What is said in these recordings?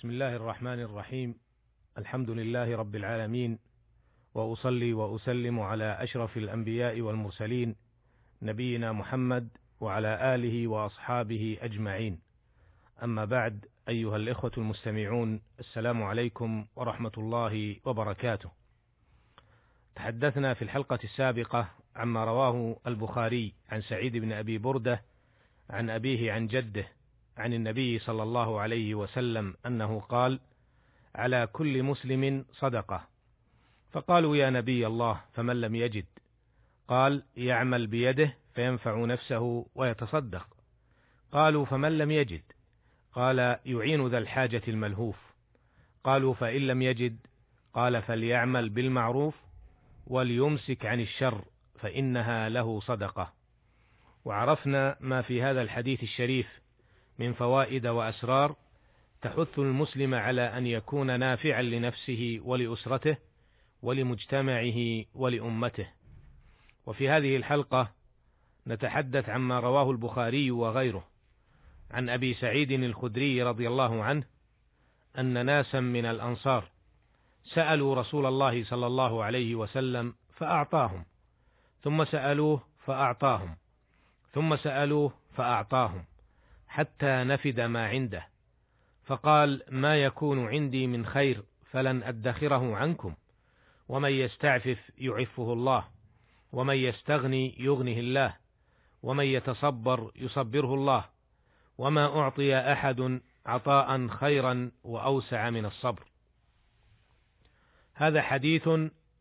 بسم الله الرحمن الرحيم. الحمد لله رب العالمين وأصلي وأسلم على أشرف الأنبياء والمرسلين نبينا محمد وعلى آله وأصحابه أجمعين. أما بعد أيها الإخوة المستمعون السلام عليكم ورحمة الله وبركاته. تحدثنا في الحلقة السابقة عما رواه البخاري عن سعيد بن أبي بردة عن أبيه عن جده عن النبي صلى الله عليه وسلم أنه قال على كل مسلم صدقة. فقالوا يا نبي الله فمن لم يجد؟ قال يعمل بيده فينفع نفسه ويتصدق. قالوا فمن لم يجد؟ قال يعين ذا الحاجة الملهوف. قالوا فإن لم يجد؟ قال فليعمل بالمعروف وليمسك عن الشر فإنها له صدقة. وعرفنا ما في هذا الحديث الشريف من فوائد وأسرار تحث المسلم على أن يكون نافعا لنفسه ولأسرته ولمجتمعه ولأمته. وفي هذه الحلقة نتحدث عما رواه البخاري وغيره عن أبي سعيد الخدري رضي الله عنه أن ناسا من الأنصار سألوا رسول الله صلى الله عليه وسلم فأعطاهم ثم سألوه فأعطاهم ثم سألوه فأعطاهم. حتى نفد ما عنده. فقال ما يكون عندي من خير فلن أدخره عنكم. ومن يستعفف يعفه الله ومن يستغني يغنه الله ومن يتصبر يصبره الله. وما أعطي أحد عطاء خيرا وأوسع من الصبر. هذا حديث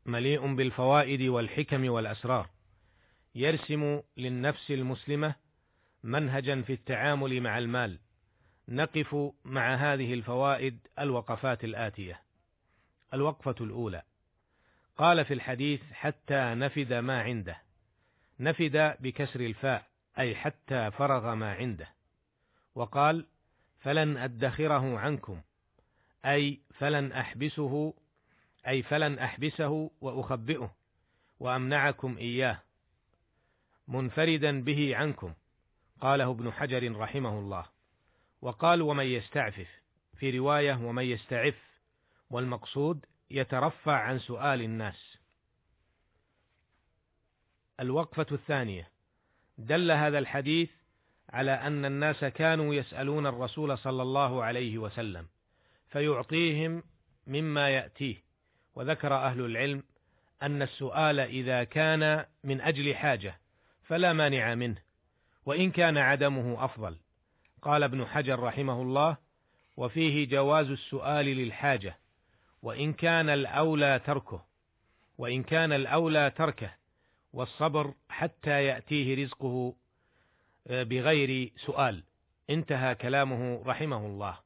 مليء بالفوائد والحكم والأسرار يرسم للنفس المسلمة منهجا في التعامل مع المال. نقف مع هذه الفوائد الوقفات الآتية. الوقفة الأولى. قال في الحديث حتى نفد ما عنده. نفد بكسر الفاء أي حتى فرغ ما عنده. وقال فلن أدخره عنكم. أي فلن أحبسه. أي فلن أحبسه وأخبئه وأمنعكم إياه. منفردا به عنكم. قاله ابن حجر رحمه الله. وقال ومن يستعفف؟ في رواية ومن يستعف؟ والمقصود يترفع عن سؤال الناس. الوقفة الثانية دل هذا الحديث على أن الناس كانوا يسألون الرسول صلى الله عليه وسلم فيعطيهم مما يأتيه. وذكر أهل العلم أن السؤال إذا كان من أجل حاجة فلا مانع منه وإن كان عدمه أفضل. قال ابن حجر رحمه الله وفيه جواز السؤال للحاجة وإن كان الأولى تركه وإن كان الأولى تركه والصبر حتى يأتيه رزقه آه، بغير سؤال. انتهى كلامه رحمه الله.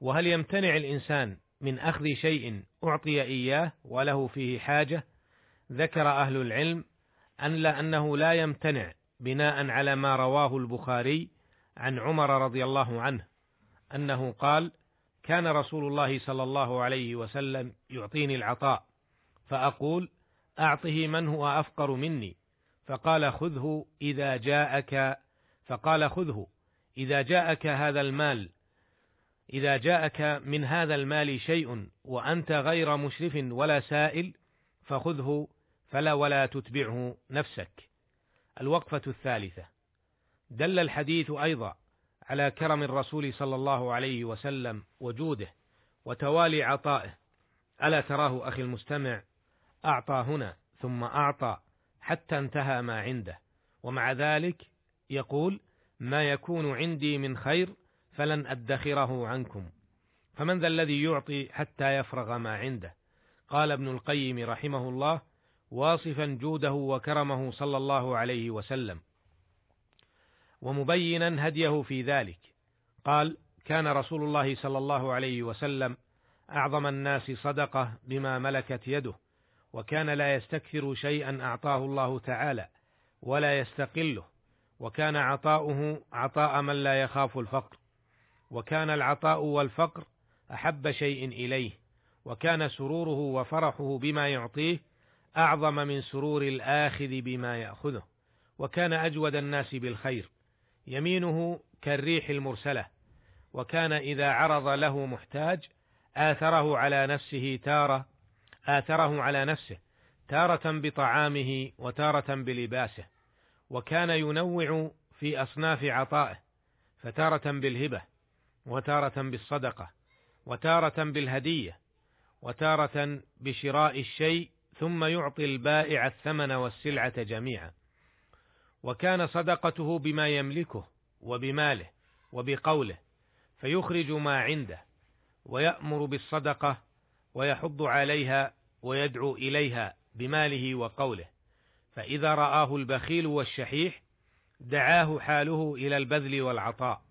وهل يمتنع الإنسان من أخذ شيء أعطي إياه وله فيه حاجة؟ ذكر أهل العلم أن لا أنه لا يمتنع بناء على ما رواه البخاري عن عمر رضي الله عنه أنه قال كان رسول الله صلى الله عليه وسلم يعطيني العطاء فأقول أعطه من هو أفقر مني. فقال خذه إذا جاءك فقال خذه إذا جاءك هذا المال إذا جاءك من هذا المال شيء وأنت غير مشرف ولا سائل فخذه فلا ولا تتبعه نفسك. الوقفة الثالثة. دل الحديث أيضا على كرم الرسول صلى الله عليه وسلم وجوده وتوالي عطائه. ألا تراه أخي المستمع؟ أعطى هنا ثم أعطى حتى انتهى ما عنده. ومع ذلك يقول ما يكون عندي من خير فلن أدخره عنكم. فمن ذا الذي يعطي حتى يفرغ ما عنده؟ قال ابن القيم رحمه الله واصفا جوده وكرمه صلى الله عليه وسلم. ومبينا هديه في ذلك. قال كان رسول الله صلى الله عليه وسلم أعظم الناس صدقة بما ملكت يده وكان لا يستكثر شيئا أعطاه الله تعالى ولا يستقله وكان عطاؤه عطاء من لا يخاف الفقر وكان العطاء والفقر أحب شيء إليه وكان سروره وفرحه بما يعطيه أعظم من سرور الآخذ بما يأخذه وكان أجود الناس بالخير. يمينه كالريح المرسلة وكان إذا عرض له محتاج آثره على نفسه تارة آثره على نفسه تارة بطعامه وتارة بلباسه. وكان ينوع في أصناف عطائه فتارة بالهبة وتارة بالصدقة وتارة بالهدية وتارة بشراء الشيء ثم يعطي البائع الثمن والسلعة جميعا. وكان صدقته بما يملكه وبماله وبقوله فيخرج ما عنده ويأمر بالصدقة ويحض عليها ويدعو إليها بماله وقوله. فإذا رآه البخيل والشحيح دعاه حاله إلى البذل والعطاء.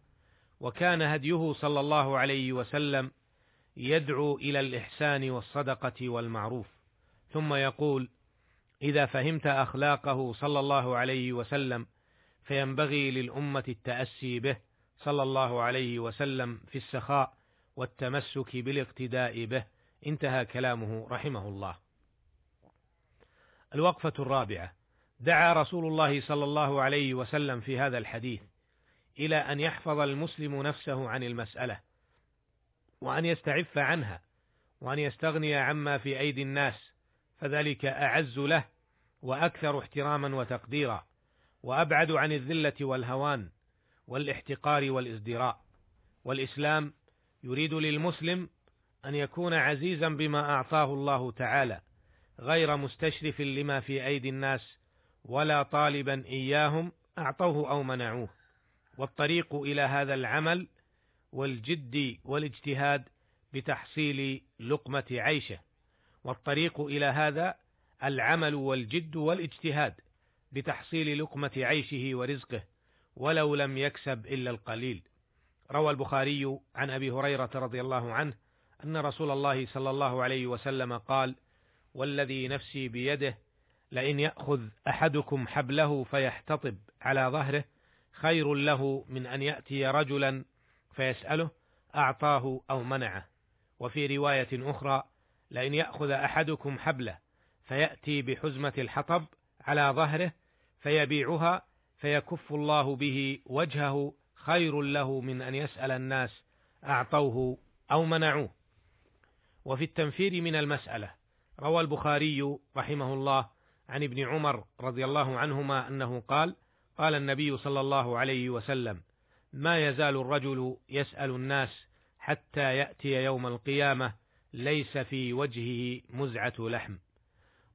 وكان هديه صلى الله عليه وسلم يدعو إلى الإحسان والصدقة والمعروف. ثم يقول إذا فهمت أخلاقه صلى الله عليه وسلم فينبغي للأمة التأسي به صلى الله عليه وسلم في السخاء والتمسك بالاقتداء به. انتهى كلامه رحمه الله. الوقفة الرابعة. دعا رسول الله صلى الله عليه وسلم في هذا الحديث إلى أن يحفظ المسلم نفسه عن المسألة وأن يستعف عنها وأن يستغني عما في أيدي الناس فذلك أعز له وأكثر احتراما وتقديرا وأبعد عن الذلة والهوان والاحتقار والازدراء. والإسلام يريد للمسلم أن يكون عزيزا بما أعطاه الله تعالى غير مستشرف لما في أيدي الناس ولا طالبا إياهم أعطوه أو منعوه. والطريق إلى هذا العمل والجد والاجتهاد بتحصيل لقمة عيشه. والطريق إلى هذا العمل والجد والاجتهاد بتحصيل لقمة عيشه ورزقه ولو لم يكسب إلا القليل. روى البخاري عن أبي هريرة رضي الله عنه أن رسول الله صلى الله عليه وسلم قال والذي نفسي بيده لئن يأخذ أحدكم حبله فيحتطب على ظهره خير له من أن يأتي رجلا فيسأله أعطاه أو منعه وفي رواية أخرى لئن يأخذ أحدكم حبله فيأتي بحزمة الحطب على ظهره فيبيعها فيكف الله به وجهه خير له من أن يسأل الناس أعطوه أو منعوه. وفي التنفير من المسألة روى البخاري رحمه الله عن ابن عمر رضي الله عنهما أنه قال قال النبي صلى الله عليه وسلم ما يزال الرجل يسأل الناس حتى يأتي يوم القيامة ليس في وجهه مزعة لحم.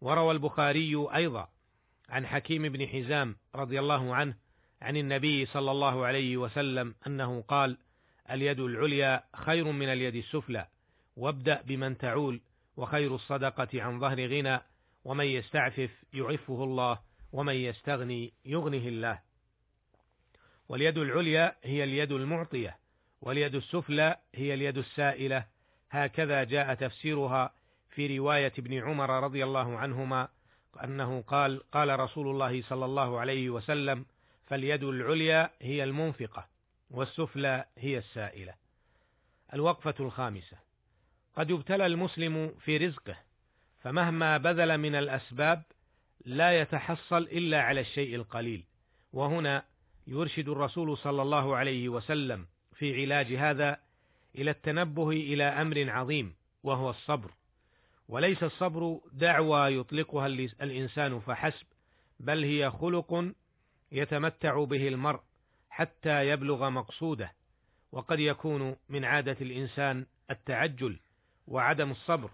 وروى البخاري أيضا عن حكيم بن حزام رضي الله عنه عن النبي صلى الله عليه وسلم أنه قال اليد العليا خير من اليد السفلى وابدأ بمن تعول وخير الصدقة عن ظهر غنى ومن يستعفف يعفه الله ومن يستغني يغنه الله. واليد العليا هي اليد المعطية واليد السفلى هي اليد السائلة هكذا جاء تفسيرها في رواية ابن عمر رضي الله عنهما أنه قال قال رسول الله صلى الله عليه وسلم فاليد العليا هي المنفقة والسفلى هي السائلة. الوقفة الخامسة. قد يبتلى المسلم في رزقه فمهما بذل من الأسباب لا يتحصل إلا على الشيء القليل. وهنا يرشد الرسول صلى الله عليه وسلم في علاج هذا إلى التنبه إلى أمر عظيم وهو الصبر. وليس الصبر دعوى يطلقها الإنسان فحسب بل هي خلق يتمتع به المرء حتى يبلغ مقصوده. وقد يكون من عادة الإنسان التعجل وعدم الصبر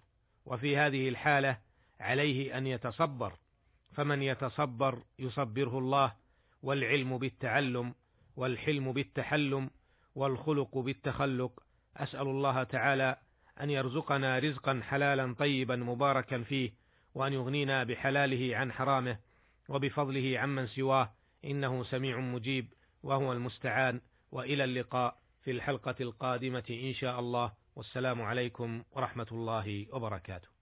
وفي هذه الحالة عليه أن يتصبر. فمن يتصبر يصبره الله والعلم بالتعلم والحلم بالتحلم والخلق بالتخلق. أسأل الله تعالى أن يرزقنا رزقا حلالا طيبا مباركا فيه وأن يغنينا بحلاله عن حرامه وبفضله عمن سواه. إنه سميع مجيب وهو المستعان. وإلى اللقاء في الحلقة القادمة إن شاء الله. والسلام عليكم ورحمة الله وبركاته.